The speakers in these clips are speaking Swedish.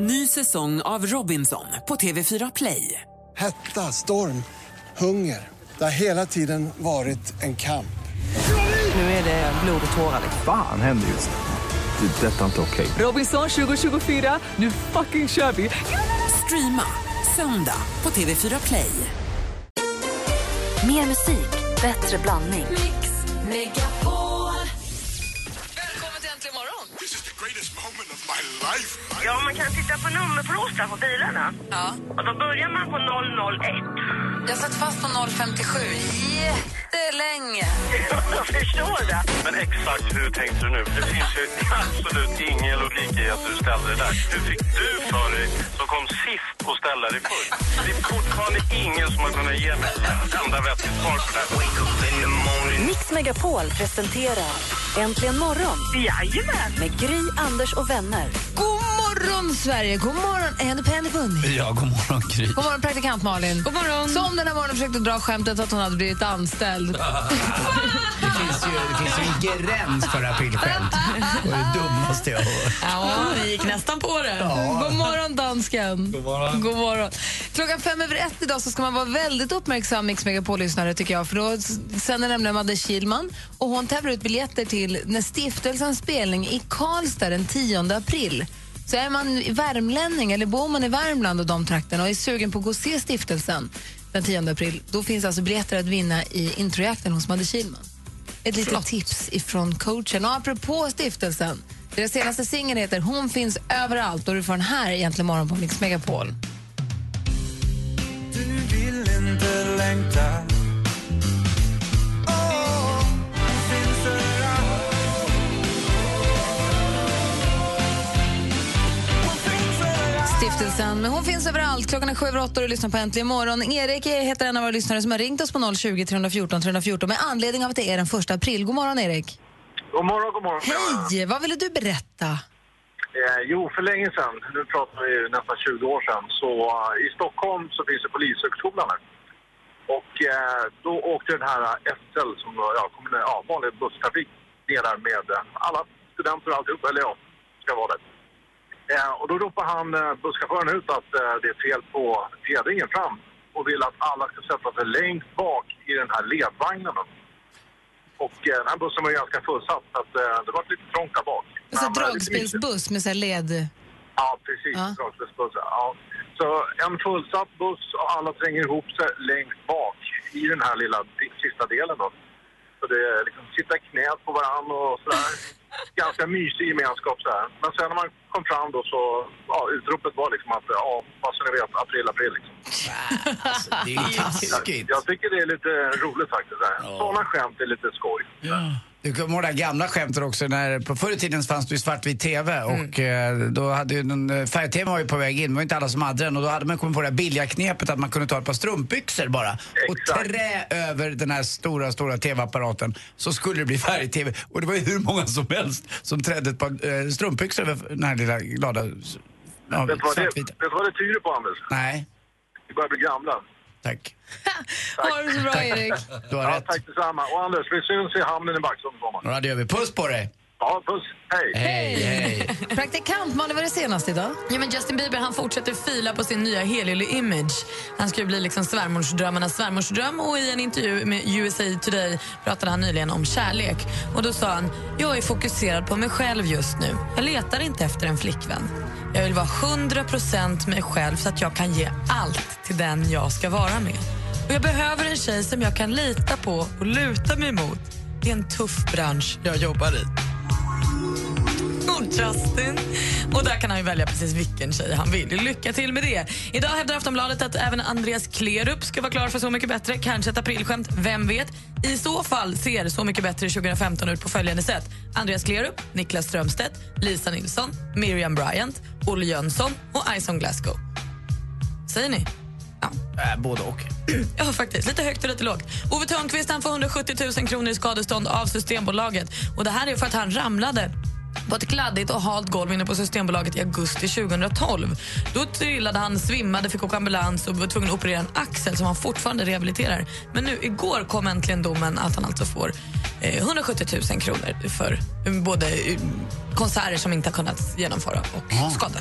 Ny säsong av Robinson på TV4 Play. Hetta, storm, hunger. Det har hela tiden varit en kamp. Nu är det blod och tårar. Fan händer just nu. Det. är Detta är inte okej. Robinson 2024, nu fucking kör vi! Streama söndag på TV4 Play. Mer musik, bättre blandning. Välkommen till Äntligen morgon! Ja, man kan titta på nummerplåtar på bilarna. Ja. Och då börjar man på 001. Jag satt fast på 057 jättelänge. Jag förstår det. Men exakt hur tänkte du nu? Det finns ju absolut ingen logik i att du ställde det där. Hur fick du för dig som kom sist och ställa dig först? Det är fortfarande ingen som har kunnat ge mig ett enda vettigt svar på det här. Mix Megapol presenterar Äntligen morgon Jajamän. med Gry, Anders och vänner. God morgon, Sverige! God morgon, Andy Penny Bunny. Ja, god morgon Gry. God morgon, praktikant Malin. God morgon. Som den här morgonen försökte dra skämtet att hon hade blivit anställd. Det finns ju, det finns ju en gräns för aprilskämt. Det var det dummaste jag har hört. Ja, ni gick nästan på det. God morgon, dansken. God morgon. God morgon. Klockan fem över ett idag så ska man vara väldigt uppmärksam, Mix Megapol-lyssnare, tycker jag. För då sänder nämligen Madde Kilman och hon tävlar ut biljetter till när stiftelsens spelning i Karlstad den 10 april. Så är man värmlänning eller bor man i Värmland och de trakterna och är sugen på att gå och se stiftelsen den 10 april, då finns alltså biljetter att vinna i introjakten hos Madde Kilman. Ett litet tips ifrån coachen. Och apropå stiftelsen, deras senaste singel heter Hon finns överallt och du får den här egentligen morgon på Mix Megapol. Stiftelsen, men hon finns överallt. Klockan är sju över åtta och du lyssnar på Äntligen morgon. Erik heter en av våra lyssnare som har ringt oss på 020 314 314 med anledning av att det är den första april. God morgon, Erik. God morgon, god morgon. Hej! Vad ville du berätta? Eh, jo, för länge sedan, nu pratar vi ju nästan 20 år sedan, så eh, i Stockholm så finns det Polishögskolan här. Och eh, då åkte den här SL, som ja, kommunal, ja, vanlig busstrafik, ner där med eh, alla studenter och alltihop, eller ja, ska vara det. Eh, och då ropar han, eh, busschauffören ut att eh, det är fel på fjädringen fram och vill att alla ska sätta sig längst bak i den här ledvagnen. Och eh, den här bussen var ju ganska fullsatt, så att, eh, det var lite trångt där bak. Men, mysigt. dragspelsbuss med så här led... Ja, precis. Ja. Dragspelsbuss. Ja. Så en fullsatt buss och alla tränger ihop sig längst bak i den här lilla sista delen. Då. Så det är liksom sitta knät på varandra och sådär. Ganska mysig gemenskap sådär. Men sen när man kom fram då så, ja, utropet var liksom att, ja, vad så ni vet, april, april liksom. Alltså, det är ju taskigt. Jag tycker det är lite roligt faktiskt. Där. Sådana skämt är lite skoj. Du kommer ihåg det gamla skämtet också när på förr i tiden fanns det ju svartvit TV Mm. och eh, då hade ju eh, färg-TV var ju på väg in, det var inte alla som hade den och då hade man kommit på det billiga knepet att man kunde ta ett par strumpbyxor bara och Exakt. trä över den här stora, stora TV-apparaten så skulle det bli färg-TV och det var ju hur många som helst som trädde ett par eh, strumpbyxor över den här lilla glada ja, Vet du vad det, svartvita. vet du vad det tyder på, Anders? Nej, Vi börjar bli gamla. Tack. Ha det så bra, Erik. Du har Ja, rätt. tack detsamma. Och Anders, vi syns i hamnen i Vaxholm i sommar. Ja, det gör vi. Puss på dig! Ja, puss. Hej. Hej, hej. Praktikant, Malin, vad är det senaste idag? Ja, men Justin Bieber han fortsätter fila på sin nya helylle image. Han ska ju bli liksom svärmorsdrömmarnas svärmorsdröm och i en intervju med USA Today pratade han nyligen om kärlek. Och Då sa han, jag är fokuserad på mig själv just nu. Jag letar inte efter en flickvän. Jag vill vara 100% mig själv så att jag kan ge allt till den jag ska vara med. Och Jag behöver en tjej som jag kan lita på och luta mig mot. Det är en tuff bransch jag jobbar i. Och Justin. Och där kan han ju välja precis vilken tjej han vill. Lycka till med det. Idag hävdar Aftonbladet att även Andreas Klerup ska vara klar för Så mycket bättre. Kanske ett aprilskämt, vem vet? I så fall ser Så mycket bättre 2015 ut på följande sätt. Andreas Klerup, Niklas Strömstedt, Lisa Nilsson, Miriam Bryant, Olle Jönsson och Ison Glasgow. Säger ni? Ja. Äh, både och. Ja, faktiskt. Lite högt och lite lågt. Ove Thörnqvist han får 170 000 kronor i skadestånd av Systembolaget. Och Det här är för att han ramlade på ett kladdigt och halt golv inne på Systembolaget i augusti 2012. Då trillade han, svimmade, fick åka ambulans och var tvungen att operera en axel som han fortfarande rehabiliterar. Men nu igår kom äntligen domen att han alltså får eh, 170 000 kronor för eh, både eh, konserter som inte har kunnat genomföra och skada.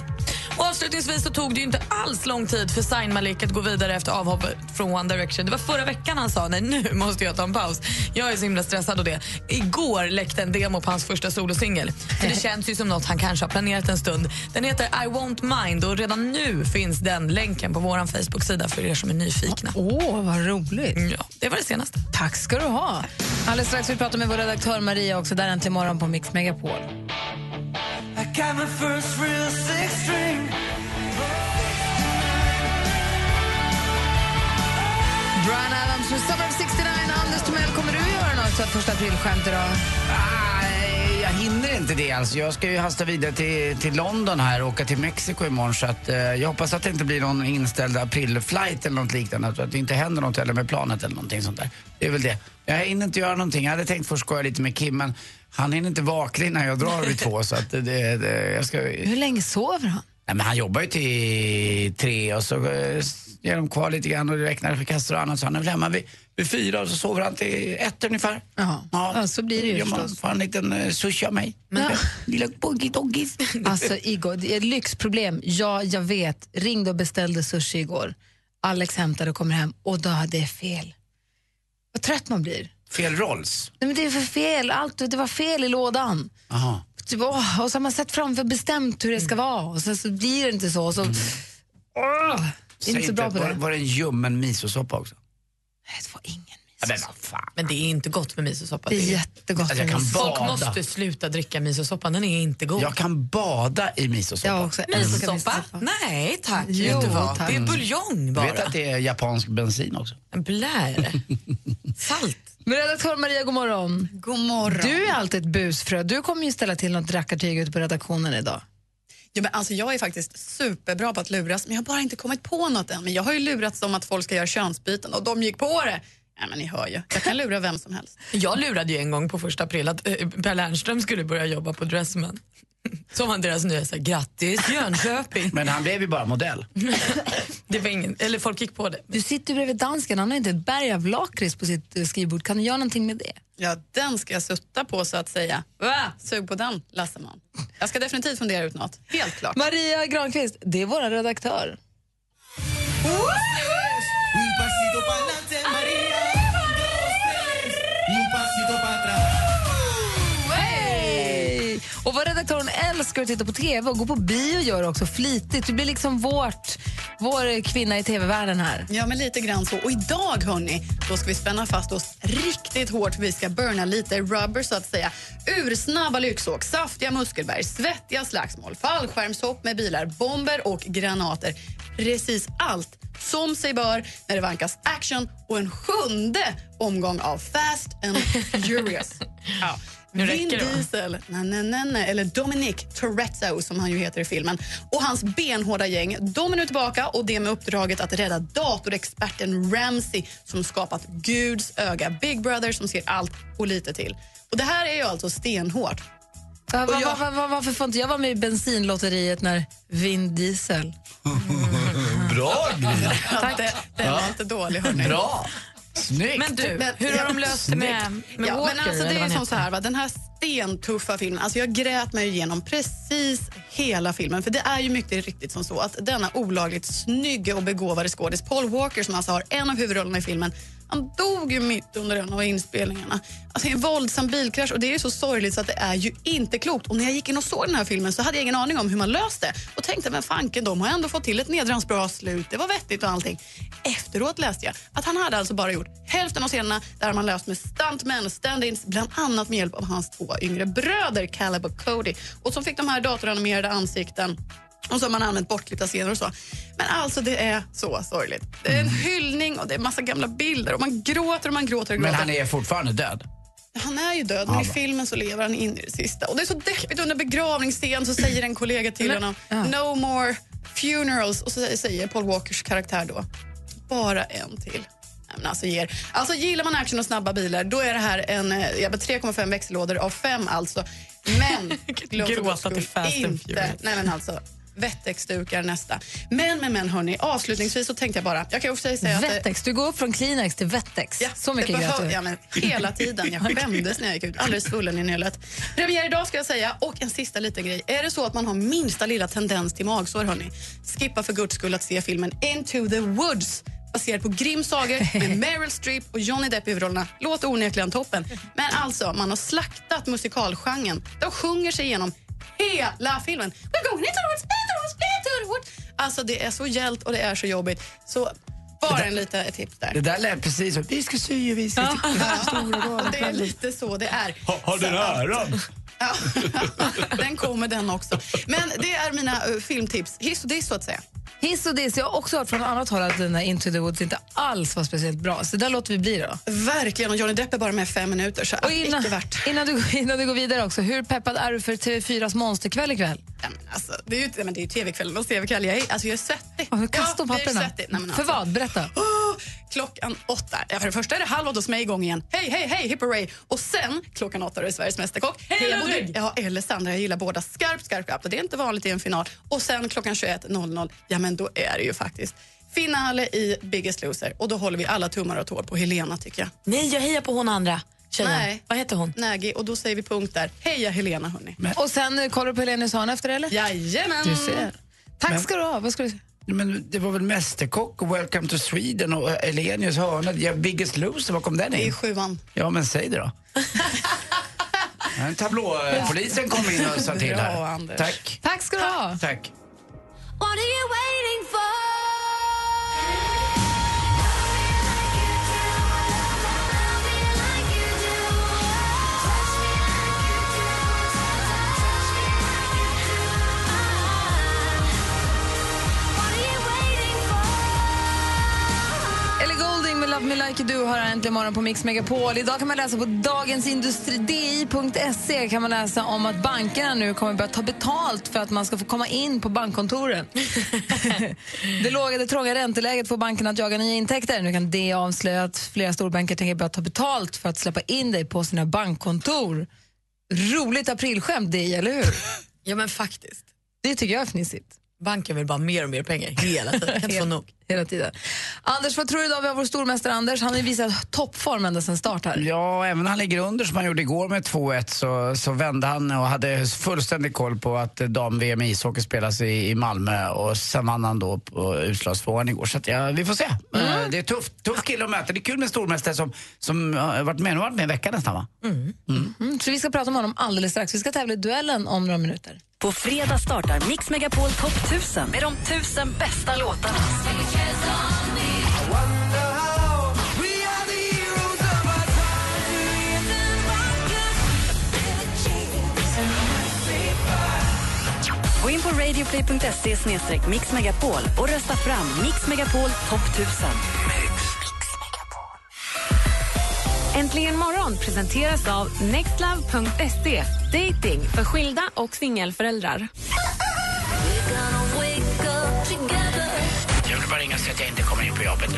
Och avslutningsvis så tog det inte alls lång tid för Zayn Malik att gå vidare efter avhoppet från One Direction. Det var förra veckan han sa nej nu måste jag ta en paus. Jag är så himla stressad och det. Igår läckte en demo på hans första solosingel. Det känns ju som något han kanske har planerat en stund. Den heter I won't mind och redan nu finns den länken på vår Facebook-sida för er som är nyfikna. Åh, vad roligt. Ja, det var det senaste. Tack ska du ha. Alldeles strax vi prata med vår redaktör Maria också, där äntligen morgon på Mix Megapol. Brian Adams med Summer of 69. Anders Timell, kommer du göra något första aprilskämt idag? Nej, jag hinner inte det alltså. Jag ska ju hasta vidare till, till London här och åka till Mexiko imorgon så att eh, jag hoppas att det inte blir någon inställd aprilflight eller något liknande. Så att det inte händer något heller med planet eller någonting sånt där. Det är väl det. Jag hinner inte göra någonting. Jag hade tänkt först skoja lite med Kim men han hinner inte vakna innan jag drar vid två så att det, det, jag ska... Hur länge sover han? Nej, men han jobbar ju till tre och så eh, ger de kvar lite grann och räknar för kassor och annat. Så han är väl hemma vid, vid fyra och så sover han till ett ungefär. Jaha. Ja, så blir det ju förstås. Får han en liten uh, sushi av mig. Ja. Lilla buggy-doggis. Alltså Igor, det är ett lyxproblem. Ja, jag vet. Ringde och beställde sushi igår. Alex hämtade och kommer hem och då hade det fel. Vad trött man blir. Fel rolls. Nej, men det är för fel. Allt, det var fel i lådan. Aha. Typ, åh, och så har man sett framför bestämt hur det ska vara och sen så blir det inte så. så åh, jag är Säg inte så bra på var, det. var det en ljummen misosoppa också? Nej, det var ingen Ja, men fan. Men det är inte gott med misosoppa. Det är jättegott Alltså, jag kan. Folk bada. måste sluta dricka misosoppan, den är inte god. Jag kan bada i misosoppa. Jag också Misosoppa? misosoppa. Nej tack. Jo, du tack. Det är buljong Du bara. vet att det är japansk bensin också? Blä är det. Salt. Men redaktör Maria, god morgon. God morgon. Du är alltid ett busfrö. Du kommer ju ställa till något rackartyg ute på redaktionen idag. Ja, men alltså, jag är faktiskt superbra på att luras, men jag har bara inte kommit på något än. Men jag har ju lurats om att folk ska göra könsbyten och de gick på det. Ja, men ni hör ju, jag kan lura vem som helst. Jag lurade ju en gång på första april att eh, Per Lernström skulle börja jobba på Dressman. Som var deras nya så här, grattis Jönköping. Men han blev ju bara modell. Det var ingen, eller folk gick på det. Du sitter ju bredvid dansken, han har inte ett berg av lakrits på sitt eh, skrivbord. Kan du göra någonting med det? Ja, den ska jag sutta på så att säga. Va? Sug på den, Lasseman. Jag ska definitivt fundera ut något, helt klart. Maria Granqvist, det är vår redaktör. Hej! Och vår redaktören älskar att titta på TV och gå på bio gör också flitigt. Du blir liksom vårt, vår kvinna i TV-världen här. Ja, men lite grann så. Och idag, hörni, då ska vi spänna fast oss riktigt hårt för vi ska burna lite rubber, så att säga. Ursnabba lyxåk, saftiga muskelberg, svettiga slagsmål, fallskärmshopp med bilar, bomber och granater. Precis allt som sig bör när det vankas action och en sjunde omgång av Fast and Furious. Ja. Nu Vin? Diesel, na, na, na, na, eller Dominic Toretto som han ju heter i filmen, och hans benhårda gäng, de är nu tillbaka och det med uppdraget att rädda datorexperten Ramsey som skapat Guds öga, Big Brother som ser allt och lite till. Och Det här är ju alltså stenhårt. Va, va, Och jag- va, va, varför får inte jag vara med i bensinlotteriet när Vin Diesel... Bra Gry! Tack. Det, den var inte dålig. Hörni. Bra! Snyggt! Men du, Men- hur har de löst det med, med ja, Walker? men alltså, det är som så här, va? den här stentuffa filmen, alltså jag grät mig igenom precis hela filmen. För det är ju mycket riktigt som så att denna olagligt snygga och begåvade skådis Paul Walker som alltså har en av huvudrollerna i filmen, han dog ju mitt under en av inspelningarna. Alltså en våldsam bilkrasch och det är ju så sorgligt så att det är ju inte klokt. Och när jag gick in och såg den här filmen så hade jag ingen aning om hur man löst det och tänkte men fanken de har ändå fått till ett nedrans bra slut, det var vettigt och allting. Efteråt läste jag att han hade alltså bara gjort hälften av scenerna där man löst med stuntmen och stand-ins, bland annat med hjälp av hans två yngre bröder Caleb och Cody och som fick de här datoranimerade ansikten och så har man använt bortklippta scener och så. Men alltså det är så sorgligt. Det är en hyllning och det är massa gamla bilder och man gråter och man gråter och gråter. Men han är fortfarande död. Han är ju död, men i filmen så lever han in i det sista. Och det är så deppigt under begravningsscen så säger en kollega till honom. No more funerals. Och så säger Paul Walkers karaktär då bara en till. Nej, men alltså, ger. alltså gillar man action och snabba bilar då är det här en eh, ja, men 3,5 växellådor av fem alltså. Men glöm Gråta till Fast and inte, Furious. nej men alltså Wettex-dukar nästa. Men, men, men hörni, avslutningsvis så tänkte jag bara, jag kan också säga att... det- du går från Kleenex till Wettex. Ja, Så mycket det gröt behöv- du. ja, men Hela tiden. Jag skämdes när jag gick ut. Alldeles svullen i nyllet. Premiär idag ska jag säga. Och en sista liten grej. Är det så att man har minsta lilla tendens till magsår, hörni, skippa för guds skull att se filmen Into the Woods baserad på Grimms sagor med Meryl Streep och Johnny Depp i huvudrollerna. Låter onekligen toppen. Men alltså, man har slaktat musikalgenren. De sjunger sig igenom hela filmen. We're going into the woods, into the woods, into the woods. Alltså, det är så hjält och det är så jobbigt. Så bara en liten tips där. Det där lät precis som, vi ska sy och vi ska... Ja. Det är lite så det är. Har den äran? Ja. Den kommer den också. Men det är mina uh, filmtips. Hiss och diss så att säga. Hiss och diss. Jag har också hört från annat håll att den där Into the Woods inte alls var speciellt bra. Så där låter vi bli då. Verkligen. Och Johnny Depp är bara med fem minuter. Så Och innan, värt. innan, du, innan du går vidare också, hur peppad är du för TV4s monsterkväll ikväll? Ja, men alltså, det är ju nej, men det är ju tv-kvällen och tv-kväll. Jag är, alltså, jag är svettig. Ja, jag blir papperna. Nej, men För alltså. vad? Berätta. Åh, klockan åtta. Ja, för det första är det halv åtta hos mig igång igen. Hej, hej, hej, hipp. Och sen klockan åtta är det Sveriges Mästerkock. Hej, Ludvig! Ja, eller Sandra. Jag gillar båda skarpt, skarpt, skarpt. Och det är inte vanligt i en final. Och sen klockan 21.00, ja men då är det ju faktiskt finale i Biggest Loser. Och då håller vi alla tummar och tår på Helena tycker jag. Nej, jag hejar på hon andra tjejen. Nej. Vad heter hon? Nägi, och då säger vi punkt där. Heja Helena hörni. Och sen eh, kollar du på Helenius hörna efter eller? Jajamän! Du ser. Tack Men- ska du ha. Vad ska du säga? Men det var väl Mästerkock och Welcome to Sweden och Elenius hörna. Ja, Biggest Loser, var kom den Det är in? sjuan. Ja, men säg det då. En tablåpolisen kom in och sa till Bra, här. Anders. Tack. Tack ska du ha. Tack. What are you waiting for? Love Me Like You Do har äntligen morgon på Mix Megapol. Idag kan man läsa på dagensindustridi.se kan man läsa om att bankerna nu kommer börja ta betalt för att man ska få komma in på bankkontoren. det låga, det trånga ränteläget får bankerna att jaga nya intäkter. Nu kan det avslöja att flera storbanker tänker börja ta betalt för att släppa in dig på sina bankkontor. Roligt aprilskämt det, eller hur? Ja, men faktiskt. Det tycker jag är fnissigt. Banken vill bara mer och mer pengar hela tiden. Kan inte få nog. Hela tiden. Anders, vad tror du idag? Vi har vår stormästare Anders. Han har visat toppform ända sedan start här. Ja, även när han ligger under som han gjorde igår med 2-1 så, så vände han och hade fullständig koll på att dam-VM i ishockey spelas i, i Malmö och sen vann han då på utslagsfrågan igår. Så att, ja, vi får se. Eh, Det är tufft, tuff kille att möta. Det är kul med stormästare som, som har varit med, varit med en vecka nästan va? Mm, så vi ska prata med honom alldeles strax. Vi ska tävla i duellen om några minuter. På fredag startar Mix Megapol Topp 1000 med de tusen bästa låtarna. Gå in på radioplay.se mixmegapol och rösta fram Mix Megapol Topp 1000. Äntligen morgon presenteras av nextlove.se. Dating för skilda och singelföräldrar. Jobbet.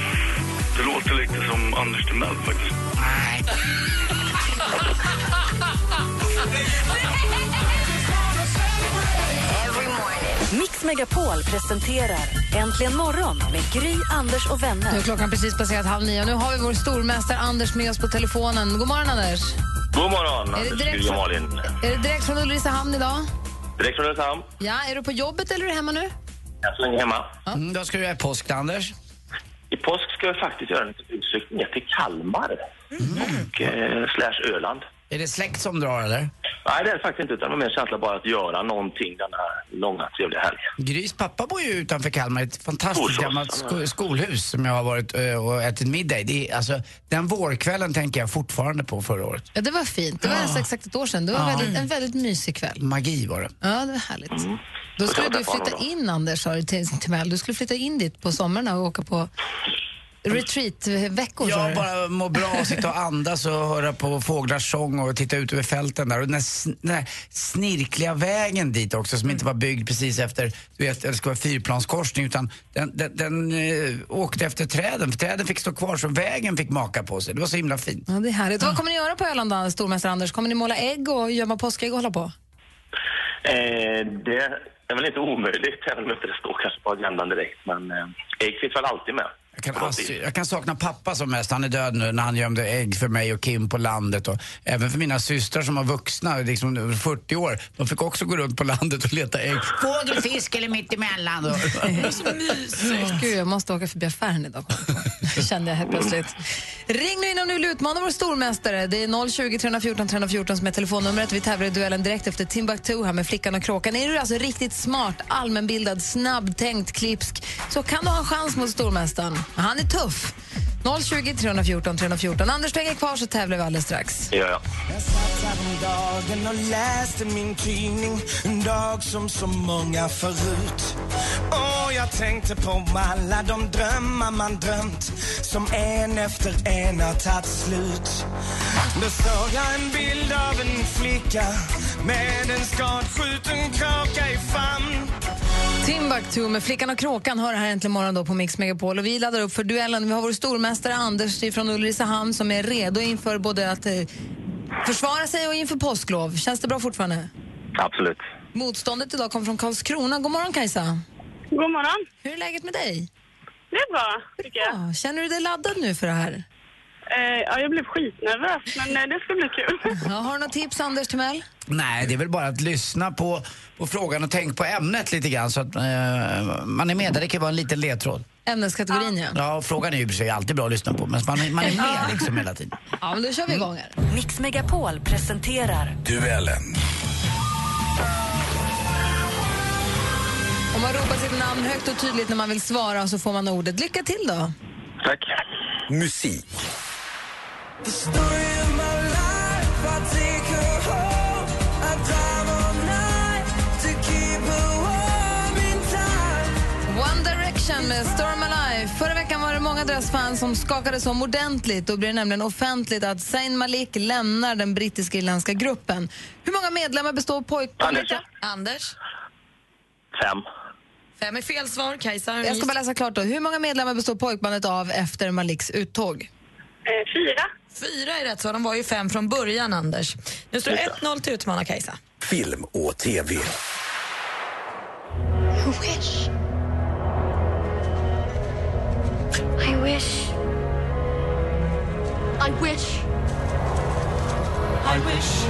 Det låter lite som Anders Timell faktiskt. Nej. Mix Megapol presenterar Äntligen morgon med Gry, Anders och Nu vänner. är klockan precis passerat halv nio. Nu har vi vår stormästare Anders med oss på telefonen. God morgon, Anders. God morgon, Är det Anders, direkt Gry och Malin. Är det direkt från Ulricehamn idag? Direkt från Ulricehamn. Ja, är du på jobbet eller är du hemma nu? Jag länge hemma. Mm, då ska du göra påsk, Anders. Påsk ska jag faktiskt göra en utflykt ner till Kalmar och eh, slash Öland. Är det släkt som drar eller? Nej, det är det faktiskt inte, utan det var mer känsla bara att göra någonting den här långa, trevliga helgen. Grys pappa bor ju utanför Kalmar i ett fantastiskt Skolskjuts, gammalt ja. sko- skolhus som jag har varit eh, och ätit middag i. Det är, alltså, den vårkvällen tänker jag fortfarande på förra året. Ja, det var fint. Det var alltså exakt ett år sedan. Det var Ja. väldigt, en väldigt mysig kväll. Magi var det. Ja, det var härligt. Då Får skulle du flytta in, Anders, sa du till Timell. Du skulle flytta in dit på somrarna och åka på retreat-veckor. Jag bara må bra och sitta och andas och höra på fåglars sång och titta ut över fälten där. Och den, här, den här snirkliga vägen dit också som inte var byggd precis efter, du vet, det ska vara fyrplanskorsning utan den, den, den eh, åkte efter träden. För träden fick stå kvar så vägen fick maka på sig. Det var så himla fint. Ja, det är härligt. Vad kommer ni göra på Öland, stormästare Anders? Kommer ni måla ägg och gömma påskägg och hålla på? Eh, det är väl inte omöjligt, även om inte det står kanske på agendan direkt. Men eh, ägg finns väl alltid med. Jag kan, alltså, jag kan sakna pappa som mest. Han är död nu när han gömde ägg för mig och Kim på landet. Och även för mina systrar som var vuxna, liksom över 40 år. De fick också gå runt på landet och leta ägg. Fågel, fisk eller mittemellan. Och... så mysigt. Gud, jag måste åka förbi affären idag. kände jag helt plötsligt. Ring nu in om du vill utmana vår stormästare. Det är 020 314 314 som är telefonnumret. Vi tävlar i duellen direkt efter Timbuktu här med Flickan och Kråkan. Är du alltså riktigt smart, allmänbildad, snabbtänkt, klipsk så kan du ha en chans mot stormästaren. Han är tuff. 020 314 314. Anders, du hänger kvar så tävlar vi alldeles strax. Det gör jag. Jag satt häromdagen och läste min tidning En dag som så många förut Och jag tänkte på alla de drömmar man drömt Som en efter en har tagit slut Då såg jag en bild av en flicka Med en skadskjuten kråka i famn Timbuktu med Flickan och Kråkan hör här äntligen morgon då på Mix Megapol. Och vi laddar upp för duellen. Vi har vår stormästare Anders från Ulricehamn som är redo inför både att eh, försvara sig och inför påsklov. Känns det bra fortfarande? Absolut. Motståndet idag kommer från Karlskrona. God morgon Kajsa. God morgon. Hur är läget med dig? Det är bra, tycker jag. Ja, känner du dig laddad nu för det här? Eh, ja, jag blev skitnervös, men eh, det ska bli kul. Ja, har du något tips Anders Timell? Nej, det är väl bara att lyssna på, på frågan och tänk på ämnet lite grann så att eh, man är med. Det kan vara en liten ledtråd. Ämneskategorin ja. Ja, frågan är ju i och för sig alltid bra att lyssna på, men man är, man är med liksom hela tiden. Ja, men då kör vi igång här. Mix Megapol presenterar Duellen. Om man ropar sitt namn högt och tydligt när man vill svara så får man ordet. Lycka till då. Tack. Musik. Med Storm Alive. Förra veckan var det många deras fans som skakades om ordentligt. Då blir det nämligen offentligt att Zayn Malik lämnar den brittisk-irländska gruppen. Hur många medlemmar består pojkbandet? Anders. Anders? Fem. Fem är fel svar. Kajsa? Jag ska bara läsa klart då. Hur många medlemmar består pojkbandet av efter Maliks uttåg? Eh, fyra. Fyra är rätt svar. De var ju fem från början, Anders. Nu står det 1-0 till utmanar Kajsa. Film och TV. You wish. I wish. I wish. I wish.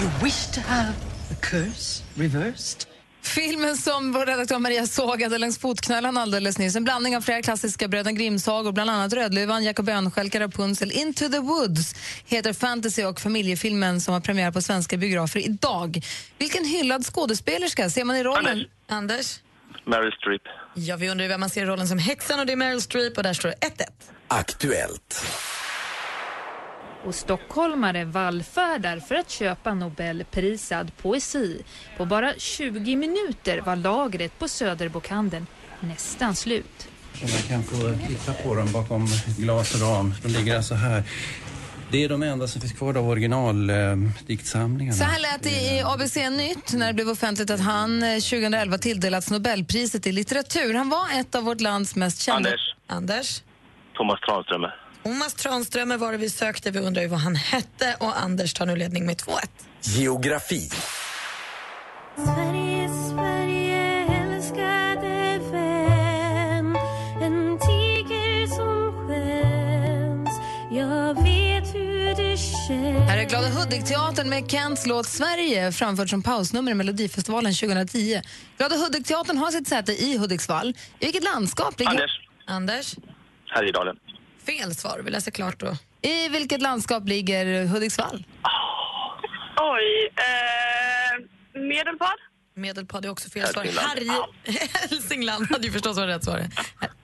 You wish to have the curse reversed? Filmen som vår redaktör Maria sågade längs fotknölarna alldeles nyss. En blandning av flera klassiska Bröderna Grimm-sagor, bland annat Rödluvan, Jakob Önstjälka, Rapunzel, Into the Woods heter fantasy och familjefilmen som har premiär på svenska biografer idag. Vilken hyllad skådespelerska ser man i rollen? Anders. Anders? Meryl Streep. Ja, vi undrar vem man ser i rollen som häxan och det är Meryl Streep och där står det 1-1. Aktuellt. Och stockholmare vallfärdar för att köpa Nobelprisad poesi. På bara 20 minuter var lagret på Söderbokhandeln nästan slut. Så man kan få titta på dem bakom glas och ram. De ligger alltså här. Det är de enda som finns kvar av originaldiktsamlingarna. Så här lät det i ABC Nytt när det blev offentligt att han eh, 2011 tilldelats Nobelpriset i litteratur. Han var ett av vårt lands mest kända... Anders. Anders? Thomas Tranströmer. Thomas Tranströmer var det vi sökte. Vi undrar ju vad han hette och Anders tar nu ledning med 2-1. Geografi. Sverige, Sverige, älskade vän En tiger som skäms Jag vet hur det känns Här är Glada Hudik-teatern med Kents låt Sverige framfört som pausnummer i Melodifestivalen 2010. Glada Hudik-teatern har sitt säte i Hudiksvall. I vilket landskap ligger... Anders. Anders? Härjedalen. Fel svar. Vi läser klart då. I vilket landskap ligger Hudiksvall? Oj. Eh, medelpad? Medelpad är också fel svar. Hälsingland. Harry... Hälsingland hade ju förstås varit rätt svar.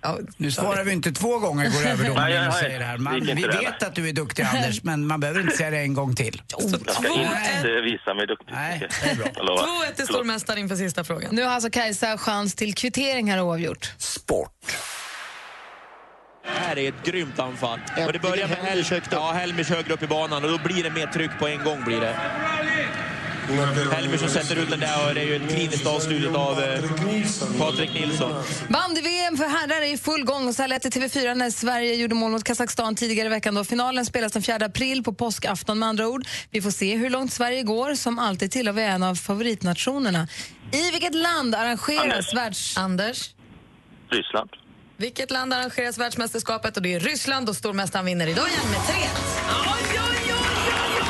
Ja, Nu svarar vi inte två gånger, går över Nej, domaren och säger det här. Man, vi vet att du är duktig Anders, men man behöver inte säga det en gång till. Jag ska inte visa mig duktig. Nej, det är bra. Jag lovar. 2-1 till stormästaren inför sista frågan. Nu har alltså Kajsa chans till kvittering här oavgjort. Sport. Det här är ett grymt anfall. Och det börjar med Helmisch högt upp. Ja, Helmisch högre upp i banan och då blir det mer tryck på en gång. blir det. Helmer som sätter ut den där och det är ju ett kliniskt avslutet av eh, Patrik Nilsson. Bandy-VM för herrar är i full gång och så här lät det TV4 när Sverige gjorde mål mot Kazakstan tidigare i veckan. Då. Finalen spelas den 4 april på påskafton med andra ord. Vi får se hur långt Sverige går. Som alltid tillhör vi en av favoritnationerna. I vilket land arrangeras Anders. världs... Anders? Ryssland. Vilket land arrangeras världsmästerskapet? Och det är Ryssland och stormästaren vinner idag igen med 3 Oj, oj, oj, oj, oj!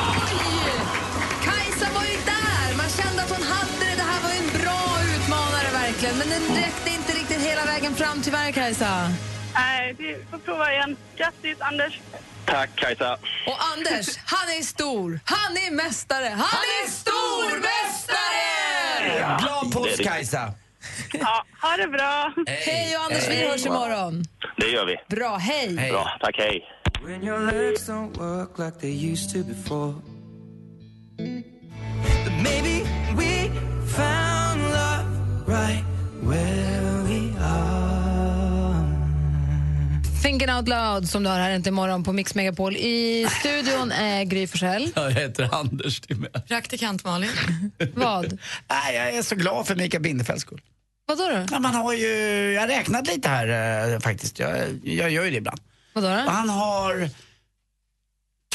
Kajsa var ju där! Man kände att hon hade det. Det här var ju en bra utmanare verkligen. Men den räckte inte riktigt hela vägen fram tyvärr, Kajsa. Nej, vi får prova igen. Grattis, Anders. Tack Kajsa. Och Anders, han är stor. Han är mästare. Han, är stormästare! Glad påsk Kajsa! Ja, ha det bra. Hej och Anders, vi hörs imorgon. Det gör vi. Bra, hej. Bra, tack hej. When your legs don't work like they used to before. But maybe we found love right where we are. Thinking out loud som du har här inte imorgon på Mix Megapol. I studion är Gry Forssell. Jag heter Anders Timell. Praktikant Malin. Vad? Nej, jag är så glad för Mikael Bindefelds skull. Vadå då? Ja, man har ju, jag har räknat lite här eh, faktiskt. Jag, jag gör ju det ibland. Vadå då? Och han har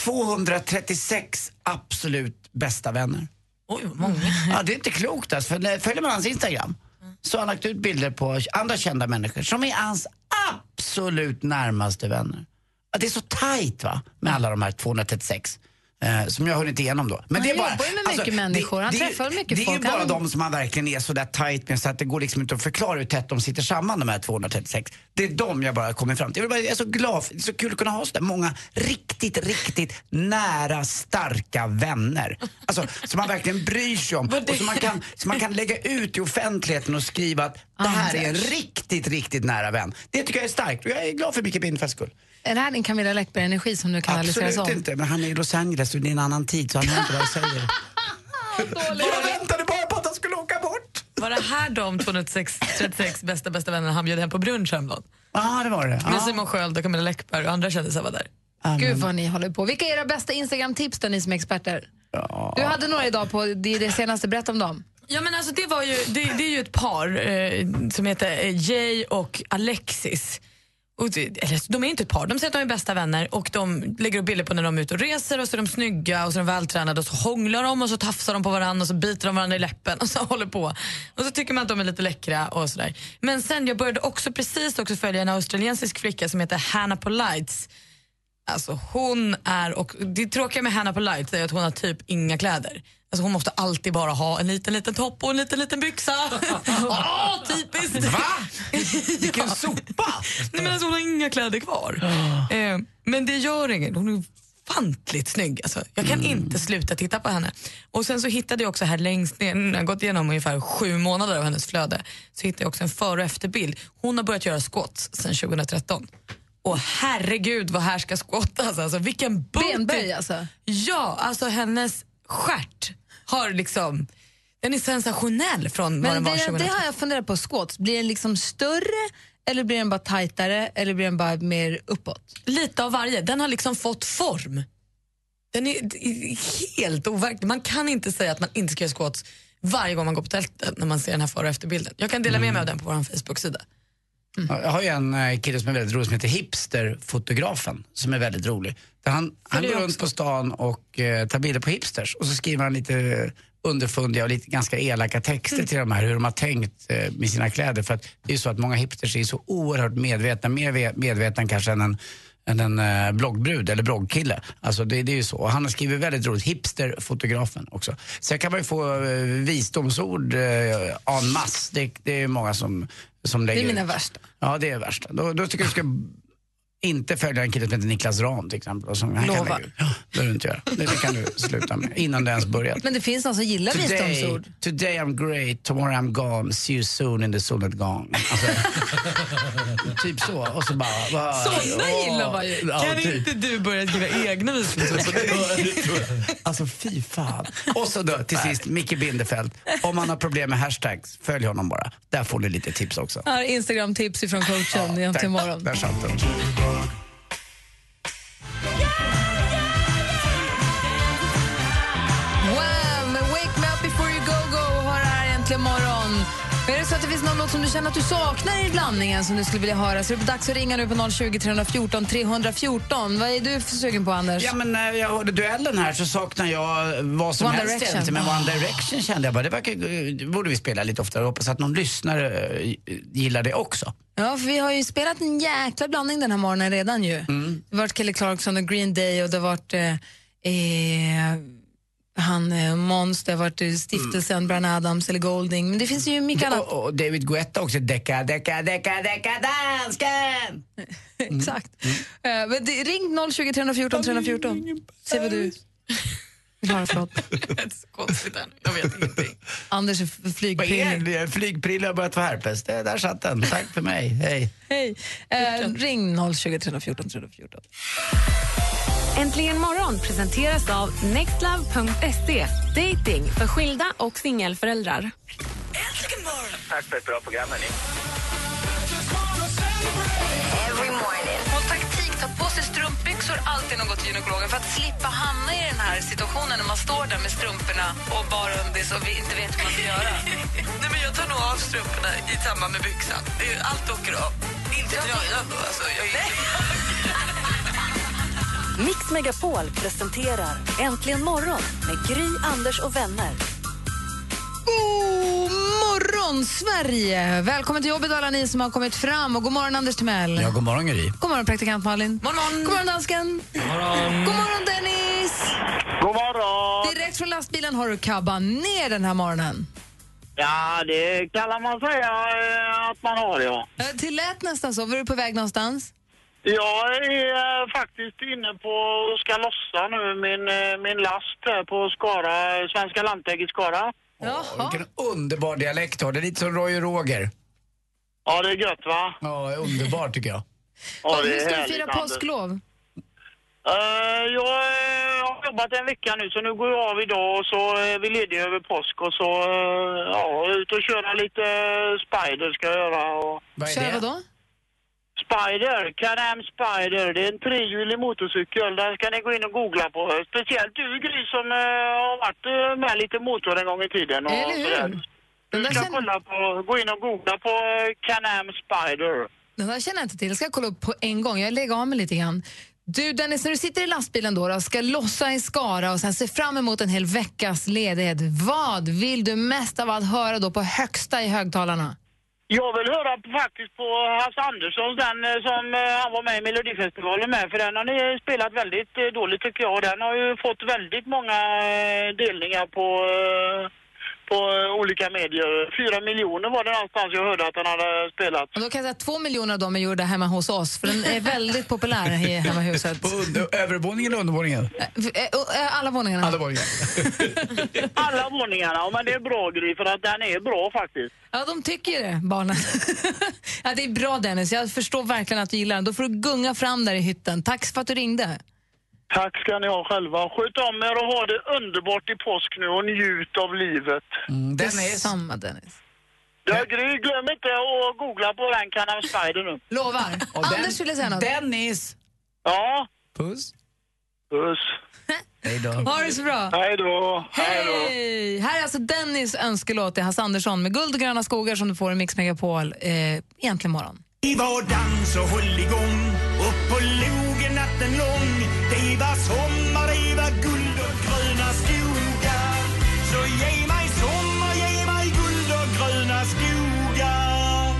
236 absolut bästa vänner. Oj, vad många. Ja, det är inte klokt alltså, för när- följer man hans Instagram så har han lagt ut bilder på andra kända människor som är hans absolut närmaste vänner. Ja, det är så tajt va, med alla de här 236. Eh, som jag har hunnit igenom då. Han det är bara, jobbar ju med mycket människor. Han träffar mycket det är folk. ju bara de som man verkligen är så där tajt med så att det går liksom inte att förklara hur tätt de sitter samman de här 236. Det är de jag bara kommer fram till. Jag, bara, jag är så glad, det är så kul att kunna ha så där många riktigt, riktigt nära, starka vänner. Alltså som man verkligen bryr sig om och som man, kan, som man kan lägga ut i offentligheten och skriva att det här är en riktigt, riktigt nära vän. Det tycker jag är starkt och jag är glad för Micke Bindefelds skull. Är det här din Camilla Läckberg-energi som nu kanaliseras Absolut om? inte, men han är i Los Angeles och det är en annan tid så han hör inte vad jag säger. Jag väntade bara på att han skulle åka bort. Var det här de 236 36 bästa bästa vännerna han bjöd hem på brunch häromdagen? Ja, det var det. Med Simon Sköld och Camilla Läckberg och andra kändisar var där. Gud vad ni håller på. Vilka är era bästa Instagram-tips då, ni som är experter? Du hade några idag på det, det senaste, berätta om dem. Ja men alltså det var ju, det, det är ju ett par eh, som heter eh, Jay och Alexis. Och det, eller, de är inte ett par, de säger att de är bästa vänner och de lägger upp bilder på när de är ute och reser och så är de snygga och så är de vältränade och så hånglar de och så tafsar de på varandra och så biter de varandra i läppen och så håller på. Och så tycker man att de är lite läckra och sådär. Men sen jag började också precis också följa en australiensisk flicka som heter Hannah Polites. Alltså hon är, och det tråkiga med Hannah Polites är att hon har typ inga kläder. Alltså hon måste alltid bara ha en liten liten topp och en liten liten byxa. Åh, typiskt! Va? Vilken sopa! Nej, men alltså, hon har inga kläder kvar. Eh, men det gör inget, hon är ofantligt snygg. Alltså, jag kan inte sluta titta på henne. Och Sen så hittade jag också här längst ner, när jag gått igenom ungefär sju månader av hennes flöde, så hittade jag också en före och efterbild. Hon har börjat göra squats sedan 2013. Och herregud vad här ska skottas alltså. Vilken booty. Benböj alltså? Ja, alltså hennes stjärt har liksom, den är sensationell från vad den Men var det, 2013. det har jag funderat på, squats. Blir den liksom större eller blir den bara tajtare eller blir den bara mer uppåt? Lite av varje. Den har liksom fått form. Den är helt overklig. Man kan inte säga att man inte ska göra squats varje gång man går på tältet när man ser den här före och efterbilden. Jag kan dela med mig av den på vår Facebook-sida. Ja, Jag har ju en eh, kille som är väldigt rolig som heter Hipsterfotografen som är väldigt rolig. Där han han går runt på stan och eh, tar bilder på hipsters och så skriver han lite underfundiga och lite ganska elaka texter Mm. till de här hur de har tänkt eh, med sina kläder. För att det är ju så att många hipsters är så oerhört medvetna, mer ve- medvetna kanske än en än en eh, bloggbrud eller bloggkille. Alltså det, det är ju så. Och han har skrivit väldigt roligt, hipsterfotografen också. Sen kan man ju få eh, visdomsord eh, en masse. Det, det är många som, som Det lägger är mina ut. värsta. Ja, det är värsta. Då, då tycker jag du ska inte följa en kille som heter Niklas Ram till exempel. Och som, han kan Lova. lägga ut. Ja, det behöver du inte göra. Det, det kan du sluta med innan du ens börjat. Men det finns någon som gillar Today, visdomsord. today I'm great, tomorrow I'm gone, see you soon in the solid gone. Alltså, typ så. Och så bara... bara Såna åh. gillar man ju. Ja, kan typ. inte du börja skriva egna visdomsord? Alltså fy fan. Och så då till sist Micke Bindefeld. Om man har problem med hashtags, följ honom bara. Där får ni lite tips också. Här är Instagram-tips ifrån coachen ja, till imorgon. Där satt den. Wham! Wake me up before you go-go har här äntligen morgon det så att det finns någon låt som du känner att du saknar i blandningen som du skulle vilja höra så är det dags att ringa nu på 020 314 314. Vad är du sugen på, Anders? Ja, men när jag hörde duellen här så saknar jag vad som One helst Direction. Men One Direction kände jag bara, det, verkar, det borde vi spela lite oftare. Hoppas att någon lyssnare eh, gillar det också. Ja, för vi har ju spelat en jäkla blandning den här morgonen redan ju. Mm. Det har varit Kelly Clarkson och Green Day och det har varit eh, eh, han eh, Måns, det har varit stiftelsen Brian Adams eller Golding. Men det finns ju mycket annat. Och, och David Guetta också, Decka, Decka, Decka, Decka, dansken! Exakt. Eh, men det, ring 020 314 314. Se vad du höra för låt. så konstigt. Jag vet ingenting. Anders är f- Vad är flygprille. det? Flygprille har börjat få herpes. Det, där satt den. Tack för mig. Hej. Hej. Eh, ring 020 314 314. Äntligen morgon presenteras av nextlove.se. Dating för skilda och singelföräldrar. Tack för ett bra program, hörni. Ta på sig strumpbyxor alltid går till gynekologen för att slippa hamna i den här situationen när man står där med strumporna och bara undis och vi inte vet hur man ska göra. Nej, men jag tar nog av strumporna i samband med byxan. Det är- Allt åker av. Inte tröjan då. Alltså, jag är Mix Megapol presenterar Äntligen morgon med Gry, Anders och vänner. God morgon, Sverige! Välkommen till jobbet alla ni som har kommit fram. Och god morgon, Anders Timell. Ja, god morgon Gry. God morgon, praktikant Malin. God morgon, god morgon dansken. God morgon. God morgon, Dennis. God morgon! Direkt från lastbilen har du kabbat ner den här morgonen. Ja, det kan man säga eh, att man har, ja. Eh, Till lät nästan så. Var du på väg någonstans? Jag är eh, faktiskt inne på och ska lossa nu min, eh, min last här på Skara, Svenska Lantägg i Skara. Åh, vilken underbar dialekt du har. Det är lite som Roy och Roger. Ja, det är gött va? Ja, underbart tycker jag. Ja, det Hur är ska du härligt, fira Anders. påsklov? Eh, jag eh, har jobbat en vecka nu så nu går jag av idag och så är vi lediga över påsk och så eh, ja, ut och köra lite Spider ska jag göra. Och... Vad Kör vad då? Spider, Can-Am Spider, det är en trehjulig motorcykel. Den ska ni gå in och googla på. Speciellt du Gry som eh, har varit eh, med lite motor en gång i tiden. Och Eller hur? Den Du ska känner- kolla på, gå in och googla på eh, Can-Am Spider. Den där känner jag inte till. Det ska jag kolla upp på en gång. Jag lägger av mig lite grann. Du Dennis, när du sitter i lastbilen då, då ska lossa i Skara och sen se fram emot en hel veckas ledighet. Vad vill du mest av allt höra då på högsta i högtalarna? Jag vill höra på, faktiskt på Hasse Andersson, den eh, som eh, han var med i Melodifestivalen med. För den har ni spelat väldigt eh, dåligt tycker jag. Den har ju fått väldigt många delningar på, på eh, olika medier. Fyra miljoner var det någonstans jag hörde att den hade spelat. Och då kan jag säga att två miljoner av dem är gjorda hemma hos oss, för den är väldigt populär i hemma huset. På under, övervåningen eller undervåningen? Eh, eh, Alla våningarna. Alla våningar. Alla våningarna, men det är bra Gry för att den är bra faktiskt. Ja, de tycker det, barnen. ja, det är bra Dennis, jag förstår verkligen att du gillar den. Då får du gunga fram där i hytten. Tack för att du ringde. Tack ska ni ha själva. Sköt om er och ha det underbart i påsk nu och njut av livet. Mm, Det är samma Dennis. Ja, Gry, glöm inte att googla på den Can-Am Spider nu. Lovar. Och den- Anders ville säga något. Dennis! Ja, Puss. puss. Hej då. Ha det så bra. Hej då. Hej! Här är alltså Dennis önskelåt till Hasse Andersson med Guld och gröna skogar som du får i Mix Megapol eh, egentligen imorgon. Det var dans och håll igång upp lång Var sommar, det var guld och gröna skogar Så ge mig sommar, ge mig guld och gröna skogar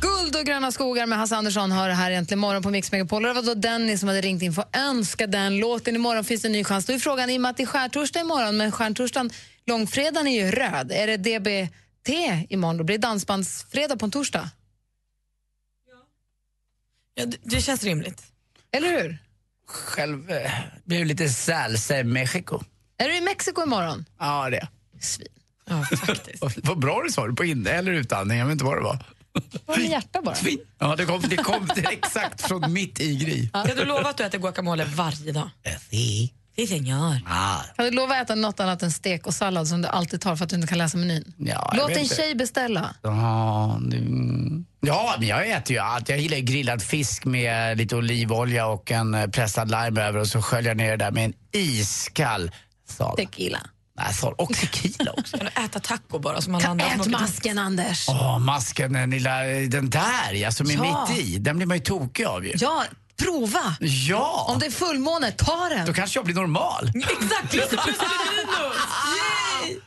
Guld och gröna skogar med Hasse Andersson har det här egentligen imorgon på Mix Megapol. Och Det var då Dennis som hade ringt in för att önska den låten. Imorgon finns det en ny chans. Då är frågan, i och med att det är skärtorsdag imorgon, men skärtorsdagen, långfredagen är ju röd. Är det DBT imorgon? Då blir det dansbandsfredag på en torsdag. Ja, det, det känns rimligt. Eller hur? Själv eh, blev det lite salsa i Mexiko. Är du i Mexiko imorgon? Ja, det. Svin. Ja, faktiskt. Vad bra du sa det, på in eller utandning. Jag vet inte vad det var. Var med hjärta bara. Svin. Ja, det kom, det kom exakt från mitt i Gry. Kan du lova att du äter guacamole varje dag? Si. Sí, señor. Ah, Kan du lova att äta något annat än stek och sallad som du alltid tar för att du inte kan läsa menyn? ja, Låt en inte. tjej beställa. Ja, nu- ja, men jag äter ju allt. Jag gillar grillad fisk med lite olivolja och en eh, pressad lime över och så sköljer jag ner det där med en iskall sal. Tequila. Nej, så, och tequila också. Kan du äta taco bara som alla andra? Ät masken, Anders. Åh, masken, den lilla, den där ja, som är Ja. mitt i. Den blir man ju tokig av ju. Ja, prova. Ja! Om det är fullmåne, ta den. Då kanske jag blir normal. Exakt, plus minus! Yay!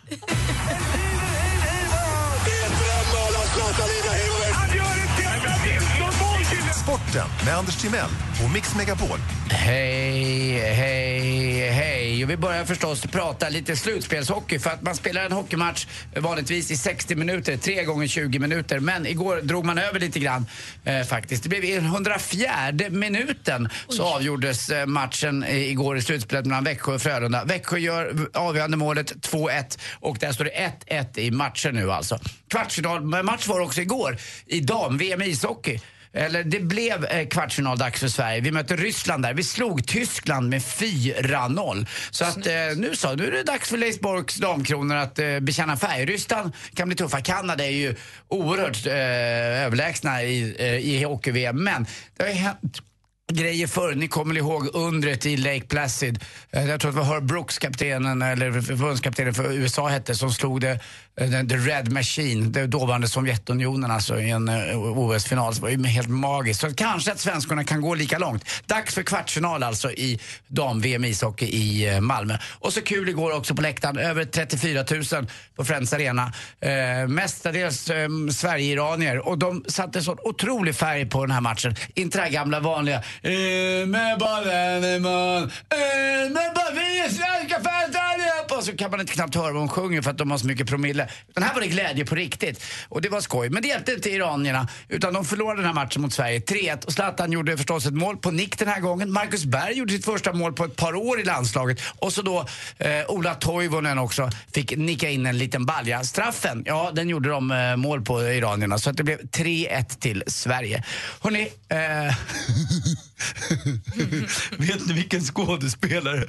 Sporten med Anders Timell och Mix Megapol. Hej, hej, hej. Och vi börjar förstås prata lite slutspelshockey för att man spelar en hockeymatch vanligtvis i 60 minuter, tre gånger 20 minuter. Men igår drog man över lite grann eh, faktiskt. Det blev i den 104 minuten så avgjordes eh, matchen eh, igår i slutspelet mellan Växjö och Frölunda. Växjö gör avgörande målet 2-1 och där står det 1-1 i matchen nu alltså. Kvartsfinalmatch var också igår i dam-VM i ishockey. Eller det blev eh, kvartsfinaldags för Sverige. Vi mötte Ryssland där. Vi slog Tyskland med 4-0. Så att eh, nu så, nu är det dags för Leif Borks damkronor att eh, bekänna färg. Ryssland kan bli tuffa. Kanada är ju oerhört eh, överlägsna i, eh, i hockey-VM. Men det har ju hänt grejer förr. Ni kommer väl ihåg undret i Lake Placid. Eh, jag tror att det var Herb Brooks, kaptenen, eller förbundskaptenen för USA hette, som slog det, eh, The Red Machine, det dåvarande Sovjetunionen alltså i en eh, OS-final. Det var ju helt magiskt. Så kanske att svenskarna kan gå lika långt. Dags för kvartsfinal alltså i dam-VM ishockey i Malmö. Och så kul igår också på läktaren, över 34 000 på Friends Arena. Eh, mestadels eh, Sverige-iranier och de satte sån otrolig färg på den här matchen. Inte det här gamla vanliga "In med bollen i mun, in med bollen, vi är svenska fans allihopa! Och så kan man inte knappt höra vad de sjunger för att de har så mycket promille. Den här var det glädje på riktigt. Och det var skoj. Men det hjälpte inte iranierna utan de förlorade den här matchen mot Sverige 3-1 och Zlatan gjorde förstås ett mål på nick den här gången. Marcus Berg gjorde sitt första mål på ett par år i landslaget. Och så då eh, Ola Toivonen också fick nicka in en liten balja. Straffen, ja den gjorde de eh, mål på iranierna så att det blev 3-1 till Sverige. Hörrni, eh, vet ni vilken skådespelare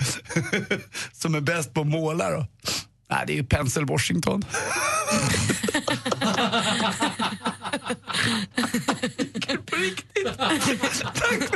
som är bäst på att måla då? Nej, det är ju Pencil Washington. på riktigt. Tack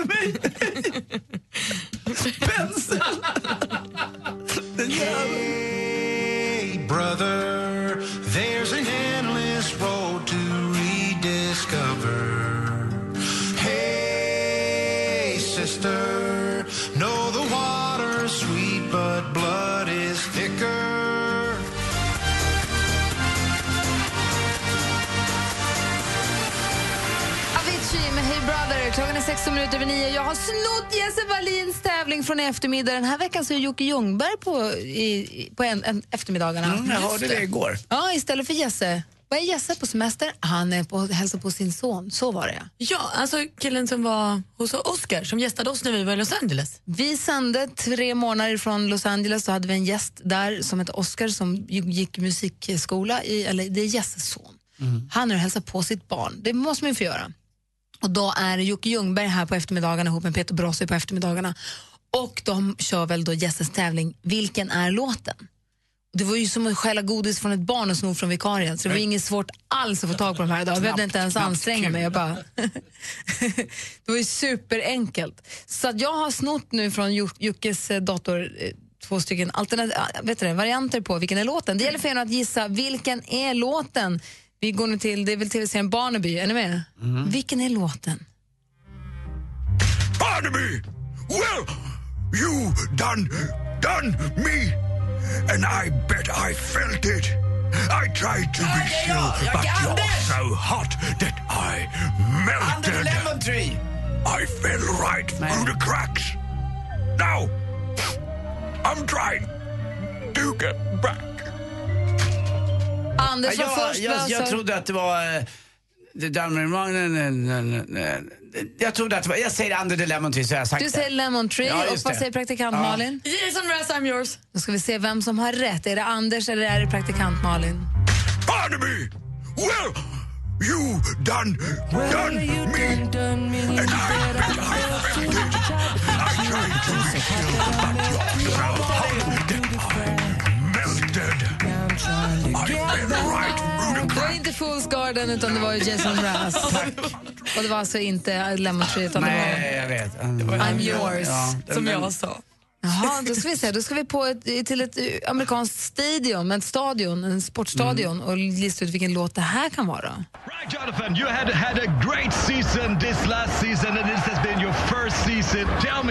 över 9. Jag har snott Jesse Wallins tävling från eftermiddag. Den här veckan så är Jocke Ljungberg på, i, på en, en eftermiddagarna. Mm, jag hörde det igår. Ja, istället för Jesse. Vad är Jesse på semester? Han är på hälsar på sin son. Så var det ja. Ja, alltså killen som var hos Oscar som gästade oss när vi var i Los Angeles. Vi sände tre månader från Los Angeles. Så hade vi en gäst där som heter Oscar som gick musikskola. I, eller det är Jesses son. Han är och hälsar på sitt barn. Det måste man ju få göra. Och då är Jocke Ljungberg här på eftermiddagarna ihop med Peter Brossi på eftermiddagarna. Och de kör väl då Jesses tävling Vilken är låten? Det var ju som att stjäla godis från ett barn och sno från vikarien. Så det var inget svårt alls att få tag på de här idag. Jag behövde inte ens anstränga mig. Jag bara det var ju superenkelt. Så att jag har snott nu från Juckes eh, dator eh, två stycken alternat- äh, vet du varianter på vilken är låten. Det gäller för er att gissa vilken är låten. Vi går nu till, det är väl tv-serien Barnaby, är ni med? Vilken är låten? Barnaby! Well, you done, done me, and I bet I felt it. I tried to be still, but you're so hot that I Under the melted. lemon tree. I fell right through the cracks. Now, I'm trying to get back. Anders var jag, först. jag, jag trodde att det var... eh, The Diamond Jag trodde att det var... Jag säger Under the Lemon Tree så har jag sagt Du säger det. Lemon Tree Ja, och just vad det. säger praktikant Ja. Malin? Jason Mraz, I'm yours. Då ska vi se vem som har rätt. Är det Anders eller är det praktikant Malin? Barnaby! Well, you done, done me, and I bet I felt it. I tried to be still, but you're so inte Fools Garden utan det var Jason Mraz. Och det var alltså inte Lemon Tree utan Nej, jag vet. det var I'm yours. Ja, Som jag sa. Jaha, då ska vi se. Då ska vi på ett, till ett eh, amerikanskt stadion, ett stadion, en sportstadion och lista ut vilken låt det här kan vara. Jonathan, you had had a great season this last season, and this has been your first season. Tell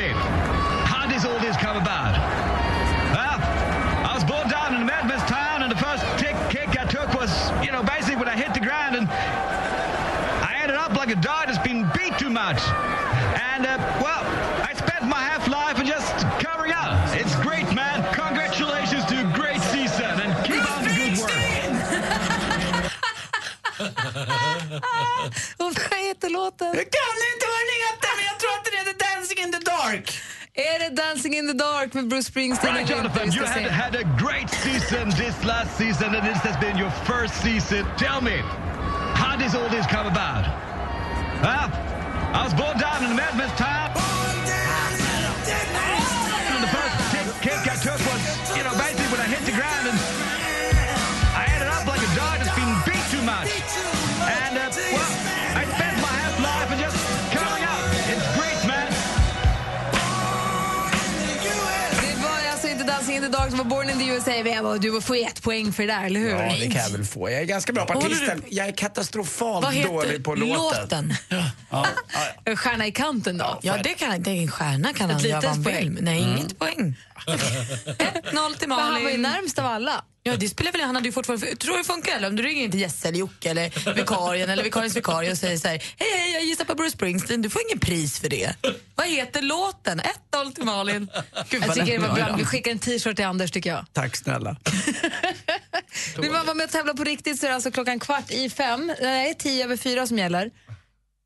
much. And, uh, well, I spent my half life in just covering up. It's great, man. Congratulations to a great season, and keep on the good work. Och vad heter låten? Jag kan inte vad den heter, men jag tror att den heter Dancing in the dark. Är det Dancing in the dark med Bruce Springsteen? Right. Jonathan, you ska had, had a great season this last season, and this has been your first season. Tell me, how does all this come about? Well, I was born down in Memphis town. And the first kick I took was, you know, basically when I hit the ground, and in the som var Born in the USA. Och Du får ett poäng för det där, eller hur? Ja, det kan jag väl få. Jag är ganska bra på artisten. Jag är katastrofalt dålig på låten. låten? Ja. En Stjärna i kanten då? Ja, det kan det är en stjärna kan Ett han göra litet vad han poäng. vill. Nej, Mm. inget poäng. 1-0 till Men han var ju Malin. närmst av alla. Ja, det spelar väl Han hade ju fortfarande... Tror du det funkar? Eller om du ringer in till Jesse eller Jocke eller vikarien eller vikariens vikarie och säger så här Hej, hej, jag gissar på Bruce Springsteen. Du får ingen pris för det. Vad heter låten? 1-0 till Malin. Gud, Jag tycker det var bra. Vi skickar en t-shirt till Anders tycker jag. Tack snälla. Vill man vara med och tävla på riktigt så är det alltså klockan kvart i fem. Nej, tio över fyra som gäller.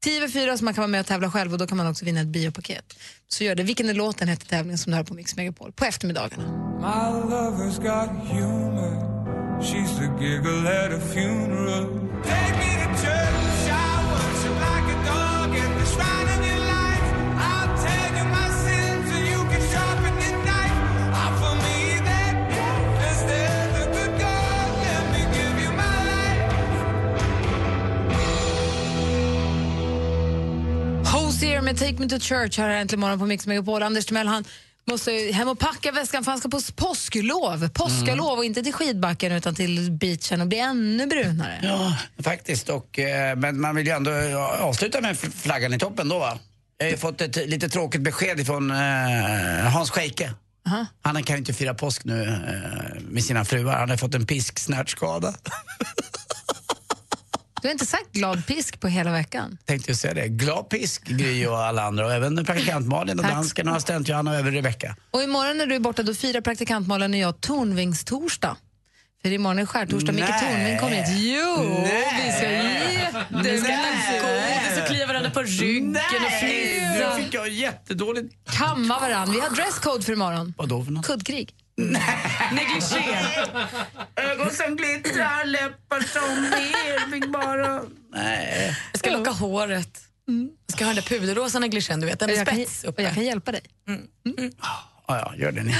Tio över fyra så man kan vara med och tävla själv och då kan man också vinna ett biopaket. Så gör det. Vilken är låten heter tävlingen som du har på Mix Megapol på eftermiddagarna. My lover's got humor. She's the giggle at a funeral. Take me to church. Med Take Me To Church här äntligen morgon på Mix Megapol. Anders Timell han måste hem och packa väskan för han ska på påsklov. Påskalov och inte till skidbacken utan till beachen och bli ännu brunare. Ja, faktiskt. Och, eh, men man vill ju ändå avsluta med flaggan i toppen då va? Jag har ju fått ett lite tråkigt besked från eh, Hans Scheike. Han kan ju inte fira påsk nu eh, med sina fruar. Han har fått en pisksnärtskada. Du har inte sagt glad pisk på hela veckan. Tänkte jag säga det. Glad pisk, Gry och alla andra. Och även praktikant Malin och dansken och assistent Johanna och även Rebecka. Och imorgon när du är borta då firar praktikantmalen och jag tornvingstorsdag. För imorgon är skärtorsdag. Micke Nej. Tornving kommer hit. Jo, Nej. vi ska äta godis och klia varandra på ryggen och Nu fnissa. fick jag jättedåligt... Kamma varann. Vi har dresscode för imorgon. Vadå för något? Kuddkrig. Negligé. Ögon som glittrar, läppar som ler, fick bara... Nej. Jag ska locka håret. Jag ska ha den där puderrosa negligén, du vet. En Och jag, kan, spets och uppe. jag kan hjälpa dig. Ja, ja, gör det ni.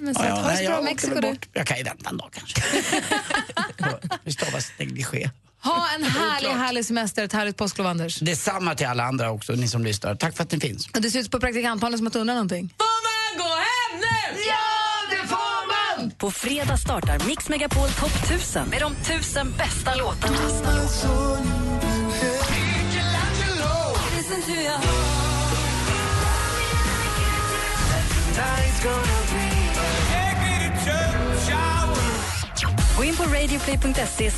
Men så Ja, att, ja, ha det så jag bra Mexiko du. bort. Jag kan ju vänta en dag kanske. Det stavas negligé. Ha en härlig, härlig semester, ett härligt påsklov Anders. Detsamma till alla andra också, ni som lyssnar. Tack för att ni finns. Och det ser ut på praktikantmalen som att du undrar någonting. Får man gå hem nu? Ja, det får man! På fredag startar Mix Megapol Top 1000 med de 1000 bästa låtarna. Gå in på radioplay.se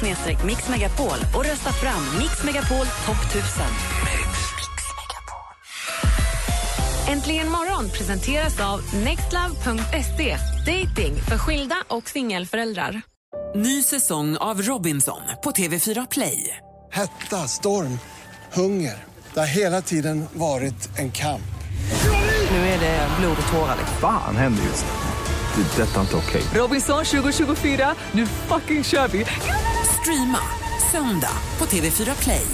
mixmegapol och rösta fram Mix Megapol Top 1000. Äntligen morgon presenteras av nextlove.se. Dating för skilda och singelföräldrar. Ny säsong av Robinson på TV4 Play. Hetta, storm, hunger. Det har hela tiden varit en kamp. Nu är det blod och tårar. Fan händer just nu. Det. är Detta är inte okej. Robinson 2024, nu fucking kör vi! Streama söndag på TV4 Play.